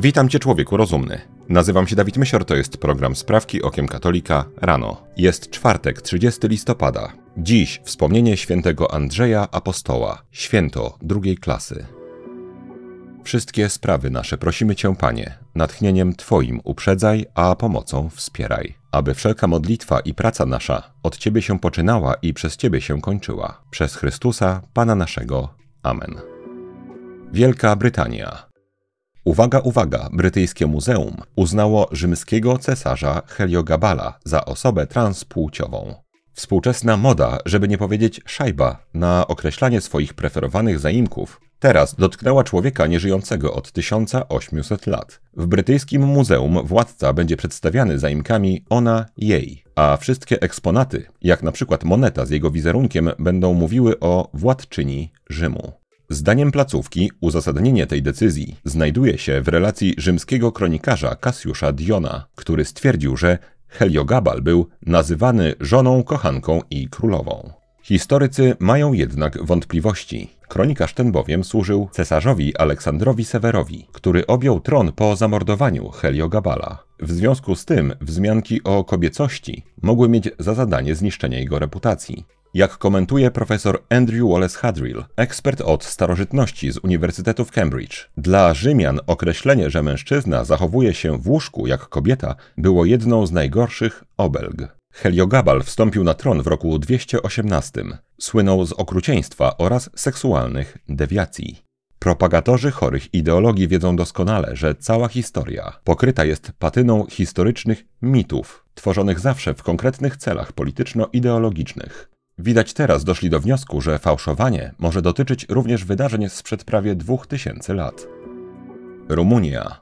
Witam Cię, człowieku rozumny. Nazywam się Dawid Mysior, to jest program Sprawki Okiem Katolika rano. Jest czwartek, 30 listopada. Dziś wspomnienie świętego Andrzeja Apostoła, święto drugiej klasy. Wszystkie sprawy nasze prosimy Cię, Panie, natchnieniem Twoim uprzedzaj, a pomocą wspieraj. Aby wszelka modlitwa i praca nasza od Ciebie się poczynała i przez Ciebie się kończyła. Przez Chrystusa, Pana naszego. Amen. Wielka Brytania. Uwaga, uwaga! Brytyjskie Muzeum uznało rzymskiego cesarza Heliogabala za osobę transpłciową. Współczesna moda, żeby nie powiedzieć szajba, na określanie swoich preferowanych zaimków, teraz dotknęła człowieka nieżyjącego od 1800 lat. W brytyjskim muzeum władca będzie przedstawiany zaimkami ona, jej, a wszystkie eksponaty, jak na przykład moneta z jego wizerunkiem, będą mówiły o władczyni Rzymu. Zdaniem placówki uzasadnienie tej decyzji znajduje się w relacji rzymskiego kronikarza Cassiusza Diona, który stwierdził, że Heliogabal był nazywany żoną, kochanką i królową. Historycy mają jednak wątpliwości. Kronikarz ten bowiem służył cesarzowi Aleksandrowi Sewerowi, który objął tron po zamordowaniu Heliogabala. W związku z tym wzmianki o kobiecości mogły mieć za zadanie zniszczenie jego reputacji. Jak komentuje profesor Andrew Wallace Hadrill, ekspert od starożytności z Uniwersytetu w Cambridge, dla Rzymian określenie, że mężczyzna zachowuje się w łóżku jak kobieta, było jedną z najgorszych obelg. Heliogabal wstąpił na tron w roku 218. Słynął z okrucieństwa oraz seksualnych dewiacji. Propagatorzy chorych ideologii wiedzą doskonale, że cała historia pokryta jest patyną historycznych mitów, tworzonych zawsze w konkretnych celach polityczno-ideologicznych. Widać teraz doszli do wniosku, że fałszowanie może dotyczyć również wydarzeń sprzed prawie dwóch tysięcy lat. Rumunia.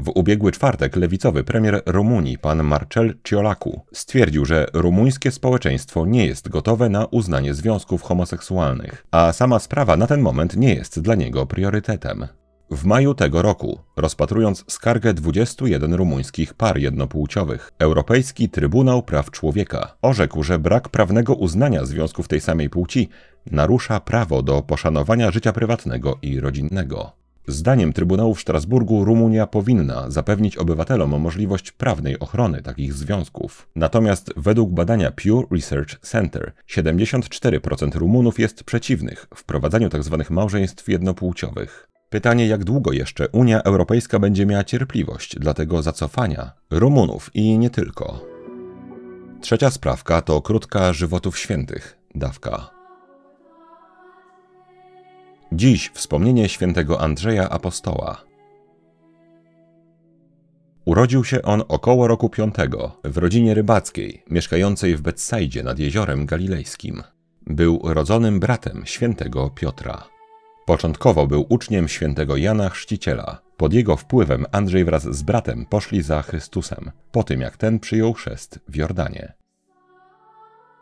W ubiegły czwartek lewicowy premier Rumunii, pan Marcel Ciolaku, stwierdził, że rumuńskie społeczeństwo nie jest gotowe na uznanie związków homoseksualnych, a sama sprawa na ten moment nie jest dla niego priorytetem. W maju tego roku, rozpatrując skargę 21 rumuńskich par jednopłciowych, Europejski Trybunał Praw Człowieka orzekł, że brak prawnego uznania związków tej samej płci narusza prawo do poszanowania życia prywatnego i rodzinnego. Zdaniem Trybunału w Strasburgu Rumunia powinna zapewnić obywatelom możliwość prawnej ochrony takich związków. Natomiast według badania Pew Research Center 74% Rumunów jest przeciwnych wprowadzaniu tzw. Tak małżeństw jednopłciowych. Pytanie, jak długo jeszcze Unia Europejska będzie miała cierpliwość dla tego zacofania Rumunów i nie tylko. Trzecia sprawka to krótka żywotów świętych, dawka. Dziś wspomnienie świętego Andrzeja Apostoła. Urodził się on około roku piątego w rodzinie rybackiej, mieszkającej w Betsaidzie nad jeziorem galilejskim. Był rodzonym bratem świętego Piotra. Początkowo był uczniem świętego Jana Chrzciciela. Pod jego wpływem Andrzej wraz z bratem poszli za Chrystusem, po tym jak ten przyjął chrzest w Jordanie.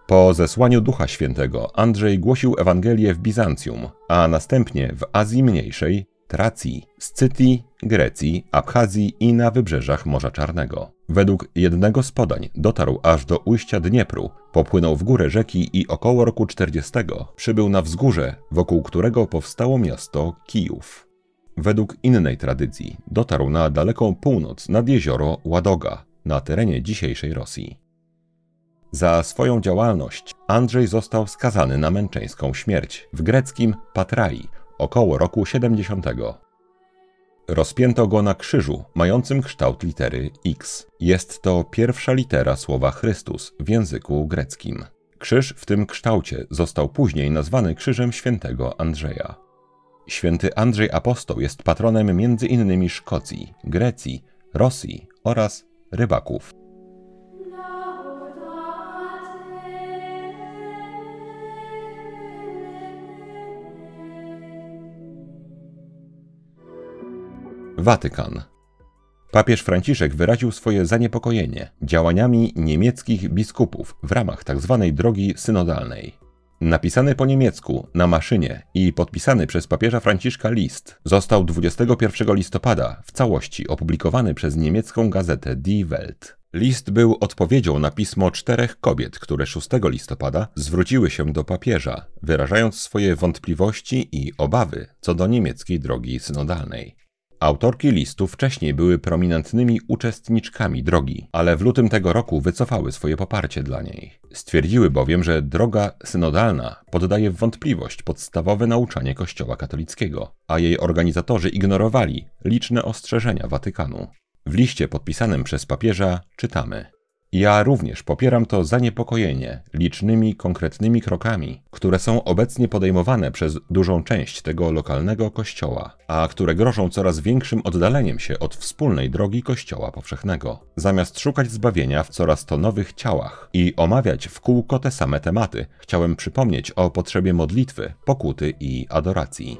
Po zesłaniu Ducha Świętego Andrzej głosił Ewangelię w Bizancjum, a następnie w Azji Mniejszej, Tracji, Scytii, Grecji, Abchazji i na wybrzeżach Morza Czarnego. Według jednego z podań dotarł aż do ujścia Dniepru, popłynął w górę rzeki i około roku 40 przybył na wzgórze, wokół którego powstało miasto Kijów. Według innej tradycji dotarł na daleką północ nad jezioro Ładoga, na terenie dzisiejszej Rosji. Za swoją działalność Andrzej został skazany na męczeńską śmierć w greckim Patrai około roku 70. Rozpięto go na krzyżu, mającym kształt litery X. Jest to pierwsza litera słowa Chrystus w języku greckim. Krzyż w tym kształcie został później nazwany Krzyżem Świętego Andrzeja. Święty Andrzej Apostoł jest patronem m.in. Szkocji, Grecji, Rosji oraz rybaków. Watykan. Papież Franciszek wyraził swoje zaniepokojenie działaniami niemieckich biskupów w ramach tzw. Tak drogi synodalnej. Napisany po niemiecku na maszynie i podpisany przez papieża Franciszka list został 21 listopada w całości opublikowany przez niemiecką gazetę Die Welt. List był odpowiedzią na pismo czterech kobiet, które 6 listopada zwróciły się do papieża, wyrażając swoje wątpliwości i obawy co do niemieckiej drogi synodalnej. Autorki listu wcześniej były prominentnymi uczestniczkami drogi, ale w lutym tego roku wycofały swoje poparcie dla niej. Stwierdziły bowiem, że droga synodalna poddaje w wątpliwość podstawowe nauczanie Kościoła katolickiego, a jej organizatorzy ignorowali liczne ostrzeżenia Watykanu. W liście podpisanym przez papieża czytamy: ja również popieram to zaniepokojenie licznymi konkretnymi krokami, które są obecnie podejmowane przez dużą część tego lokalnego kościoła, a które grożą coraz większym oddaleniem się od wspólnej drogi kościoła powszechnego. Zamiast szukać zbawienia w coraz to nowych ciałach i omawiać w kółko te same tematy, chciałem przypomnieć o potrzebie modlitwy, pokuty i adoracji.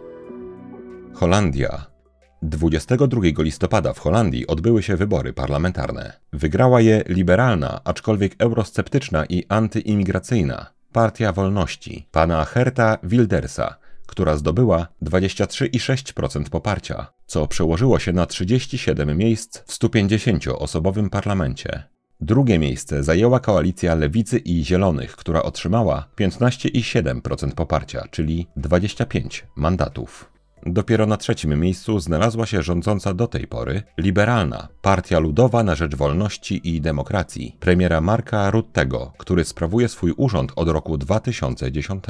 Holandia 22 listopada w Holandii odbyły się wybory parlamentarne. Wygrała je liberalna, aczkolwiek eurosceptyczna i antyimigracyjna Partia Wolności pana Herta Wildersa, która zdobyła 23,6% poparcia, co przełożyło się na 37 miejsc w 150-osobowym parlamencie. Drugie miejsce zajęła koalicja Lewicy i Zielonych, która otrzymała 15,7% poparcia, czyli 25 mandatów. Dopiero na trzecim miejscu znalazła się rządząca do tej pory liberalna Partia Ludowa na Rzecz Wolności i Demokracji premiera Marka Ruttego, który sprawuje swój urząd od roku 2010,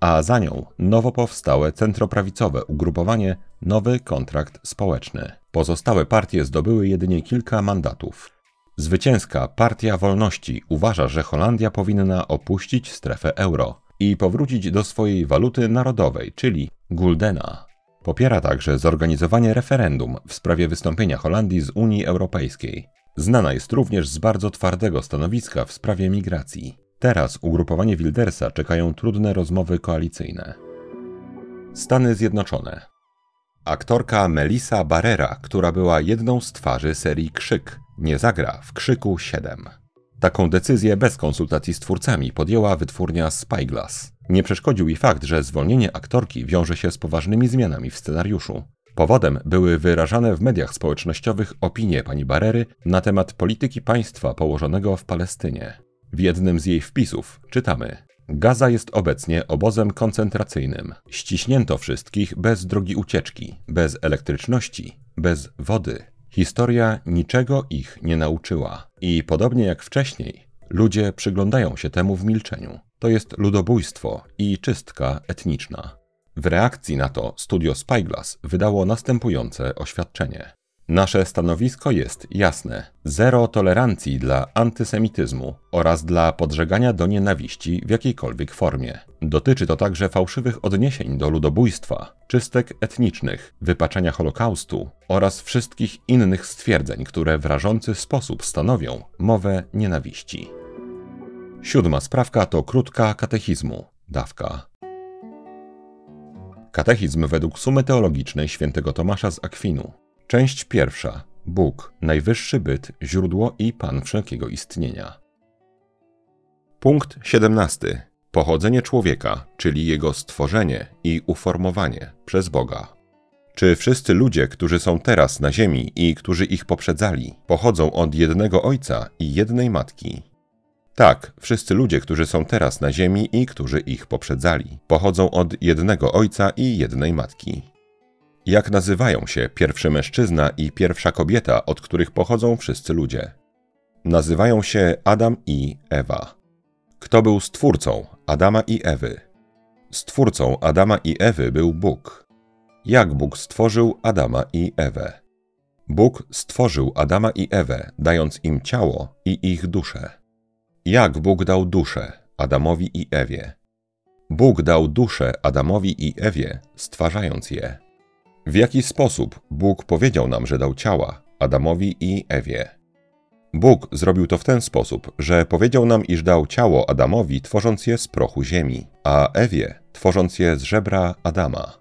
a za nią nowo powstałe centroprawicowe ugrupowanie Nowy Kontrakt Społeczny. Pozostałe partie zdobyły jedynie kilka mandatów. Zwycięska Partia Wolności uważa, że Holandia powinna opuścić strefę euro i powrócić do swojej waluty narodowej, czyli guldena. Popiera także zorganizowanie referendum w sprawie wystąpienia Holandii z Unii Europejskiej. Znana jest również z bardzo twardego stanowiska w sprawie migracji. Teraz ugrupowanie Wildersa czekają trudne rozmowy koalicyjne. Stany Zjednoczone. Aktorka Melissa Barrera, która była jedną z twarzy serii Krzyk, nie zagra w Krzyku 7. Taką decyzję bez konsultacji z twórcami podjęła wytwórnia Spyglass. Nie przeszkodził jej fakt, że zwolnienie aktorki wiąże się z poważnymi zmianami w scenariuszu. Powodem były wyrażane w mediach społecznościowych opinie pani Barery na temat polityki państwa położonego w Palestynie. W jednym z jej wpisów czytamy: Gaza jest obecnie obozem koncentracyjnym. Ściśnięto wszystkich bez drogi ucieczki, bez elektryczności, bez wody. Historia niczego ich nie nauczyła. I podobnie jak wcześniej, ludzie przyglądają się temu w milczeniu. To jest ludobójstwo i czystka etniczna. W reakcji na to studio Spyglass wydało następujące oświadczenie. Nasze stanowisko jest jasne: zero tolerancji dla antysemityzmu oraz dla podżegania do nienawiści w jakiejkolwiek formie. Dotyczy to także fałszywych odniesień do ludobójstwa, czystek etnicznych, wypaczenia Holokaustu oraz wszystkich innych stwierdzeń, które w rażący sposób stanowią mowę nienawiści. Siódma sprawka to krótka katechizmu, dawka. Katechizm według sumy teologicznej świętego Tomasza z Akwinu. Część pierwsza. Bóg, najwyższy byt, źródło i Pan wszelkiego istnienia. Punkt 17. Pochodzenie człowieka, czyli jego stworzenie i uformowanie przez Boga. Czy wszyscy ludzie, którzy są teraz na ziemi i którzy ich poprzedzali, pochodzą od jednego ojca i jednej matki? Tak, wszyscy ludzie, którzy są teraz na ziemi i którzy ich poprzedzali, pochodzą od jednego ojca i jednej matki. Jak nazywają się pierwszy mężczyzna i pierwsza kobieta, od których pochodzą wszyscy ludzie? Nazywają się Adam i Ewa. Kto był stwórcą Adama i Ewy? Stwórcą Adama i Ewy był Bóg. Jak Bóg stworzył Adama i Ewę? Bóg stworzył Adama i Ewę, dając im ciało i ich duszę. Jak Bóg dał duszę Adamowi i Ewie? Bóg dał duszę Adamowi i Ewie, stwarzając je. W jaki sposób Bóg powiedział nam, że dał ciała Adamowi i Ewie? Bóg zrobił to w ten sposób, że powiedział nam, iż dał ciało Adamowi, tworząc je z prochu ziemi, a Ewie, tworząc je z żebra Adama.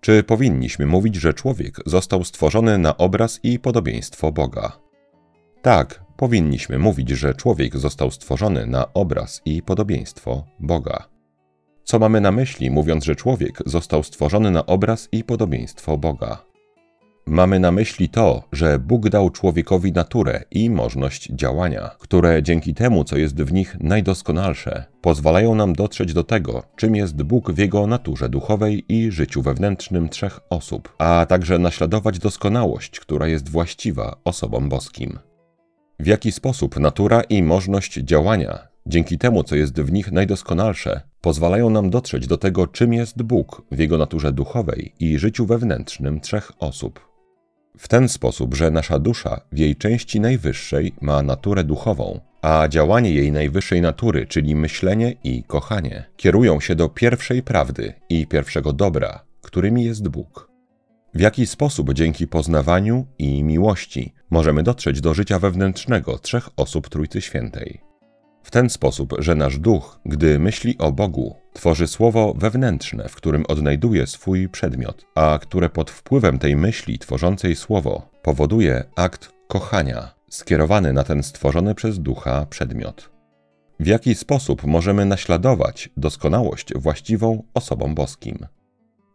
Czy powinniśmy mówić, że człowiek został stworzony na obraz i podobieństwo Boga? Tak, powinniśmy mówić, że człowiek został stworzony na obraz i podobieństwo Boga. Co mamy na myśli, mówiąc, że człowiek został stworzony na obraz i podobieństwo Boga? Mamy na myśli to, że Bóg dał człowiekowi naturę i możliwość działania, które dzięki temu, co jest w nich najdoskonalsze, pozwalają nam dotrzeć do tego, czym jest Bóg w jego naturze duchowej i życiu wewnętrznym trzech osób, a także naśladować doskonałość, która jest właściwa osobom boskim. W jaki sposób natura i możliwość działania, dzięki temu, co jest w nich najdoskonalsze, pozwalają nam dotrzeć do tego, czym jest Bóg w jego naturze duchowej i życiu wewnętrznym trzech osób. W ten sposób, że nasza dusza w jej części najwyższej ma naturę duchową, a działanie jej najwyższej natury, czyli myślenie i kochanie, kierują się do pierwszej prawdy i pierwszego dobra, którymi jest Bóg. W jaki sposób dzięki poznawaniu i miłości możemy dotrzeć do życia wewnętrznego trzech osób Trójcy Świętej? W ten sposób, że nasz duch, gdy myśli o Bogu, tworzy słowo wewnętrzne, w którym odnajduje swój przedmiot, a które pod wpływem tej myśli tworzącej słowo powoduje akt kochania skierowany na ten stworzony przez ducha przedmiot. W jaki sposób możemy naśladować doskonałość właściwą osobom boskim?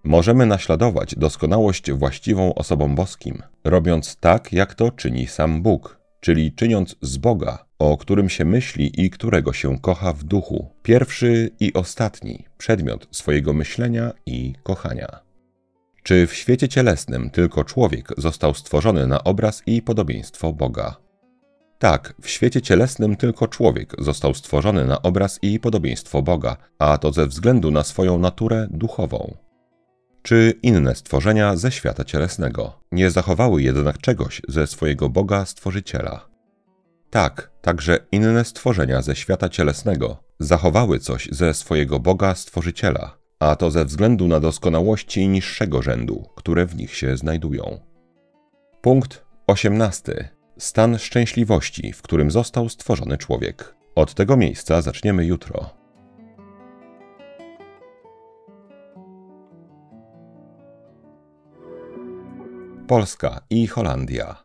Możemy naśladować doskonałość właściwą osobom boskim, robiąc tak, jak to czyni sam Bóg, czyli czyniąc z Boga, o którym się myśli i którego się kocha w duchu, pierwszy i ostatni przedmiot swojego myślenia i kochania. Czy w świecie cielesnym tylko człowiek został stworzony na obraz i podobieństwo Boga? Tak, w świecie cielesnym tylko człowiek został stworzony na obraz i podobieństwo Boga, a to ze względu na swoją naturę duchową czy inne stworzenia ze świata cielesnego. Nie zachowały jednak czegoś ze swojego Boga Stworzyciela. Tak, także inne stworzenia ze świata cielesnego zachowały coś ze swojego Boga Stworzyciela, a to ze względu na doskonałości niższego rzędu, które w nich się znajdują. Punkt 18. Stan szczęśliwości, w którym został stworzony człowiek. Od tego miejsca zaczniemy jutro. Polska i Holandia.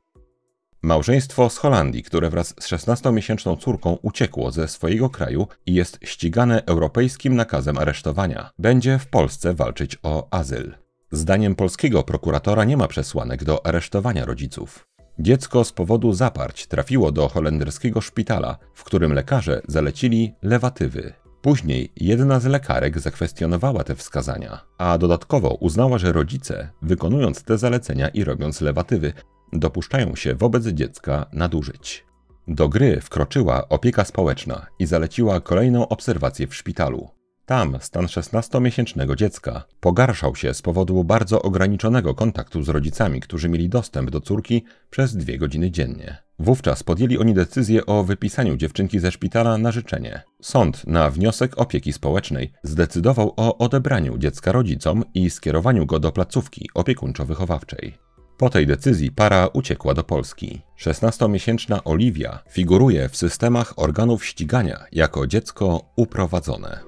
Małżeństwo z Holandii, które wraz z 16-miesięczną córką uciekło ze swojego kraju i jest ścigane europejskim nakazem aresztowania, będzie w Polsce walczyć o azyl. Zdaniem polskiego prokuratora nie ma przesłanek do aresztowania rodziców. Dziecko z powodu zaparć trafiło do holenderskiego szpitala, w którym lekarze zalecili lewatywy. Później jedna z lekarek zakwestionowała te wskazania, a dodatkowo uznała, że rodzice, wykonując te zalecenia i robiąc lewatywy, dopuszczają się wobec dziecka nadużyć. Do gry wkroczyła opieka społeczna i zaleciła kolejną obserwację w szpitalu. Tam stan 16-miesięcznego dziecka pogarszał się z powodu bardzo ograniczonego kontaktu z rodzicami, którzy mieli dostęp do córki przez dwie godziny dziennie. Wówczas podjęli oni decyzję o wypisaniu dziewczynki ze szpitala na życzenie. Sąd na wniosek opieki społecznej zdecydował o odebraniu dziecka rodzicom i skierowaniu go do placówki opiekuńczo-wychowawczej. Po tej decyzji para uciekła do Polski. 16-miesięczna Oliwia figuruje w systemach organów ścigania jako dziecko uprowadzone.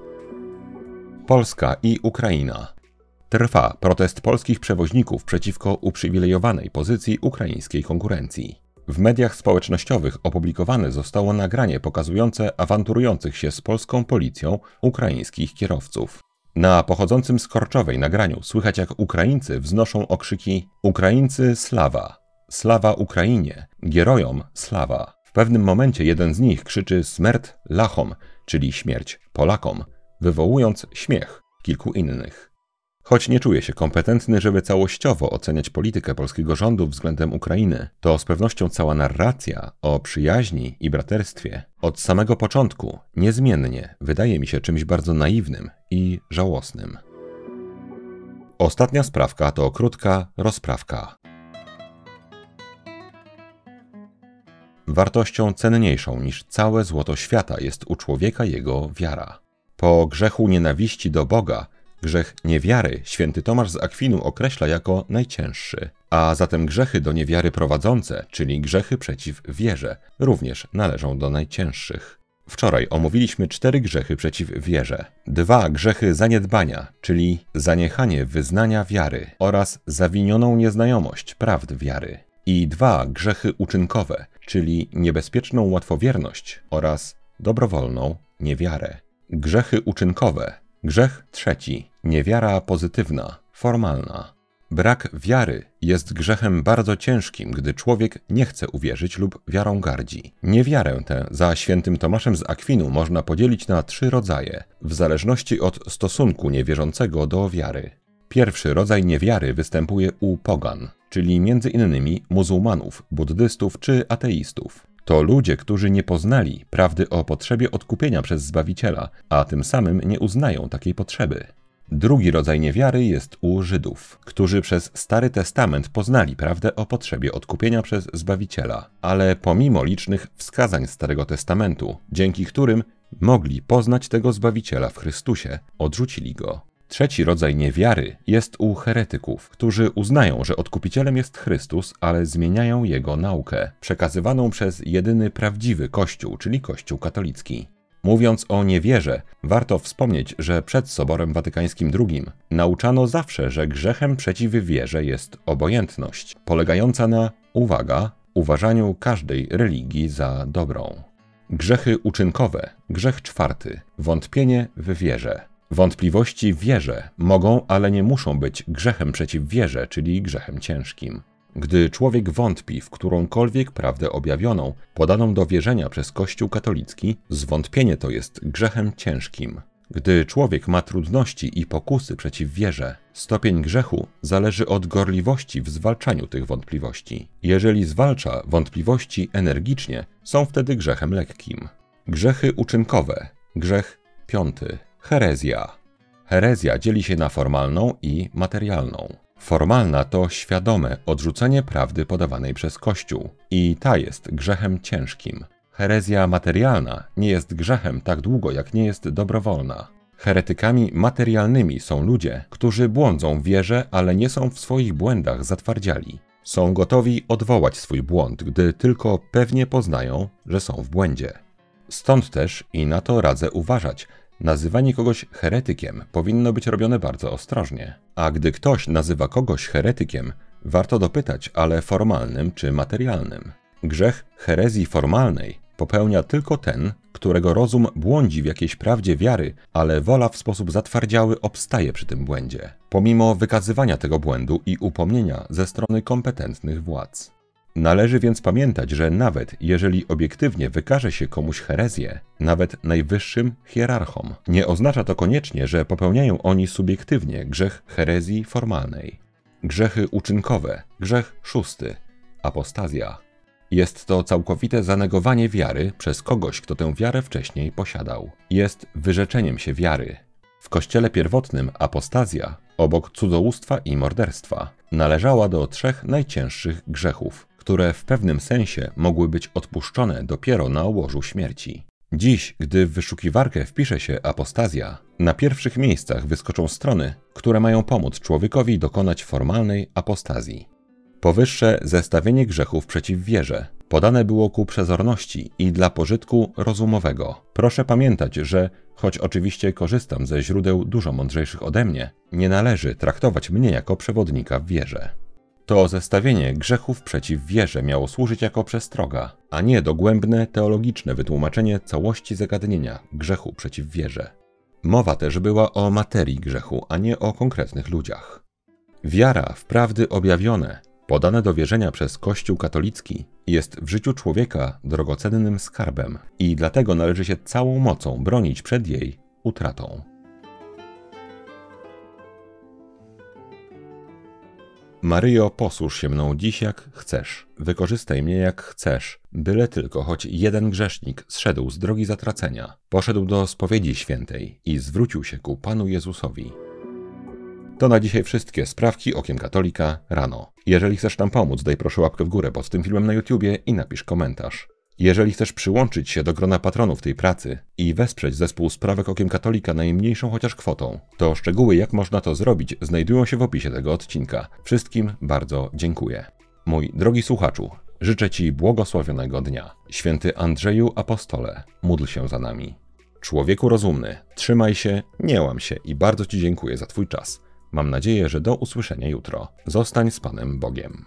Polska i Ukraina. Trwa protest polskich przewoźników przeciwko uprzywilejowanej pozycji ukraińskiej konkurencji. W mediach społecznościowych opublikowane zostało nagranie pokazujące awanturujących się z polską policją ukraińskich kierowców. Na pochodzącym z Korczowej nagraniu słychać jak Ukraińcy wznoszą okrzyki Ukraińcy slawa, slawa Ukrainie, gierojom slawa. W pewnym momencie jeden z nich krzyczy smert lachom, czyli śmierć Polakom, wywołując śmiech kilku innych. Choć nie czuję się kompetentny, żeby całościowo oceniać politykę polskiego rządu względem Ukrainy, to z pewnością cała narracja o przyjaźni i braterstwie od samego początku niezmiennie wydaje mi się czymś bardzo naiwnym i żałosnym. Ostatnia sprawka to krótka rozprawka. Wartością cenniejszą niż całe złoto świata jest u człowieka jego wiara. Po grzechu nienawiści do Boga Grzech niewiary święty Tomasz z Akwinu określa jako najcięższy, a zatem grzechy do niewiary prowadzące, czyli grzechy przeciw wierze, również należą do najcięższych. Wczoraj omówiliśmy cztery grzechy przeciw wierze. Dwa grzechy zaniedbania, czyli zaniechanie wyznania wiary oraz zawinioną nieznajomość prawd wiary. I dwa grzechy uczynkowe, czyli niebezpieczną łatwowierność oraz dobrowolną niewiarę. Grzechy uczynkowe Grzech trzeci. Niewiara pozytywna, formalna. Brak wiary jest grzechem bardzo ciężkim, gdy człowiek nie chce uwierzyć lub wiarą gardzi. Niewiarę tę za świętym Tomaszem z Akwinu można podzielić na trzy rodzaje, w zależności od stosunku niewierzącego do wiary. Pierwszy rodzaj niewiary występuje u pogan, czyli między innymi muzułmanów, buddystów czy ateistów. To ludzie, którzy nie poznali prawdy o potrzebie odkupienia przez Zbawiciela, a tym samym nie uznają takiej potrzeby. Drugi rodzaj niewiary jest u Żydów, którzy przez Stary Testament poznali prawdę o potrzebie odkupienia przez Zbawiciela, ale pomimo licznych wskazań Starego Testamentu, dzięki którym mogli poznać tego Zbawiciela w Chrystusie, odrzucili go. Trzeci rodzaj niewiary jest u heretyków, którzy uznają, że odkupicielem jest Chrystus, ale zmieniają jego naukę, przekazywaną przez jedyny prawdziwy Kościół, czyli Kościół katolicki. Mówiąc o niewierze, warto wspomnieć, że przed Soborem Watykańskim II nauczano zawsze, że grzechem przeciw wierze jest obojętność, polegająca na, uwaga, uważaniu każdej religii za dobrą. Grzechy uczynkowe, grzech czwarty, wątpienie w wierze. Wątpliwości wierze mogą, ale nie muszą być grzechem przeciw wierze, czyli grzechem ciężkim. Gdy człowiek wątpi w którąkolwiek prawdę objawioną, podaną do wierzenia przez Kościół katolicki, zwątpienie to jest grzechem ciężkim. Gdy człowiek ma trudności i pokusy przeciw wierze, stopień grzechu zależy od gorliwości w zwalczaniu tych wątpliwości. Jeżeli zwalcza wątpliwości energicznie, są wtedy grzechem lekkim. Grzechy uczynkowe, grzech piąty, herezja. Herezja dzieli się na formalną i materialną. Formalna to świadome odrzucenie prawdy podawanej przez Kościół i ta jest grzechem ciężkim. Herezja materialna nie jest grzechem tak długo, jak nie jest dobrowolna. Heretykami materialnymi są ludzie, którzy błądzą w wierze, ale nie są w swoich błędach zatwardziali. Są gotowi odwołać swój błąd, gdy tylko pewnie poznają, że są w błędzie. Stąd też i na to radzę uważać, Nazywanie kogoś heretykiem powinno być robione bardzo ostrożnie. A gdy ktoś nazywa kogoś heretykiem, warto dopytać, ale formalnym czy materialnym. Grzech herezji formalnej popełnia tylko ten, którego rozum błądzi w jakiejś prawdzie wiary, ale wola w sposób zatwardziały obstaje przy tym błędzie, pomimo wykazywania tego błędu i upomnienia ze strony kompetentnych władz. Należy więc pamiętać, że nawet jeżeli obiektywnie wykaże się komuś herezję, nawet najwyższym hierarchom, nie oznacza to koniecznie, że popełniają oni subiektywnie grzech herezji formalnej. Grzechy uczynkowe, grzech szósty, apostazja. Jest to całkowite zanegowanie wiary przez kogoś, kto tę wiarę wcześniej posiadał. Jest wyrzeczeniem się wiary. W kościele pierwotnym apostazja, obok cudzołóstwa i morderstwa, należała do trzech najcięższych grzechów które w pewnym sensie mogły być odpuszczone dopiero na łożu śmierci. Dziś, gdy w wyszukiwarkę wpisze się apostazja, na pierwszych miejscach wyskoczą strony, które mają pomóc człowiekowi dokonać formalnej apostazji. Powyższe zestawienie grzechów przeciw wierze podane było ku przezorności i dla pożytku rozumowego. Proszę pamiętać, że choć oczywiście korzystam ze źródeł dużo mądrzejszych ode mnie, nie należy traktować mnie jako przewodnika w wierze. To zestawienie grzechów przeciw wierze miało służyć jako przestroga, a nie dogłębne teologiczne wytłumaczenie całości zagadnienia grzechu przeciw wierze. Mowa też była o materii grzechu, a nie o konkretnych ludziach. Wiara w prawdy objawione, podane do wierzenia przez Kościół katolicki, jest w życiu człowieka drogocennym skarbem i dlatego należy się całą mocą bronić przed jej utratą. Maryjo, posłuż się mną dziś jak chcesz, wykorzystaj mnie jak chcesz, byle tylko choć jeden grzesznik zszedł z drogi zatracenia, poszedł do spowiedzi świętej i zwrócił się ku Panu Jezusowi. To na dzisiaj wszystkie sprawki okiem katolika rano. Jeżeli chcesz nam pomóc, daj proszę łapkę w górę pod tym filmem na YouTubie i napisz komentarz. Jeżeli chcesz przyłączyć się do grona patronów tej pracy i wesprzeć zespół Sprawek Okiem Katolika najmniejszą chociaż kwotą, to szczegóły jak można to zrobić znajdują się w opisie tego odcinka. Wszystkim bardzo dziękuję. Mój drogi słuchaczu, życzę Ci błogosławionego dnia. Święty Andrzeju Apostole, módl się za nami. Człowieku rozumny, trzymaj się, nie łam się i bardzo Ci dziękuję za Twój czas. Mam nadzieję, że do usłyszenia jutro. Zostań z Panem Bogiem.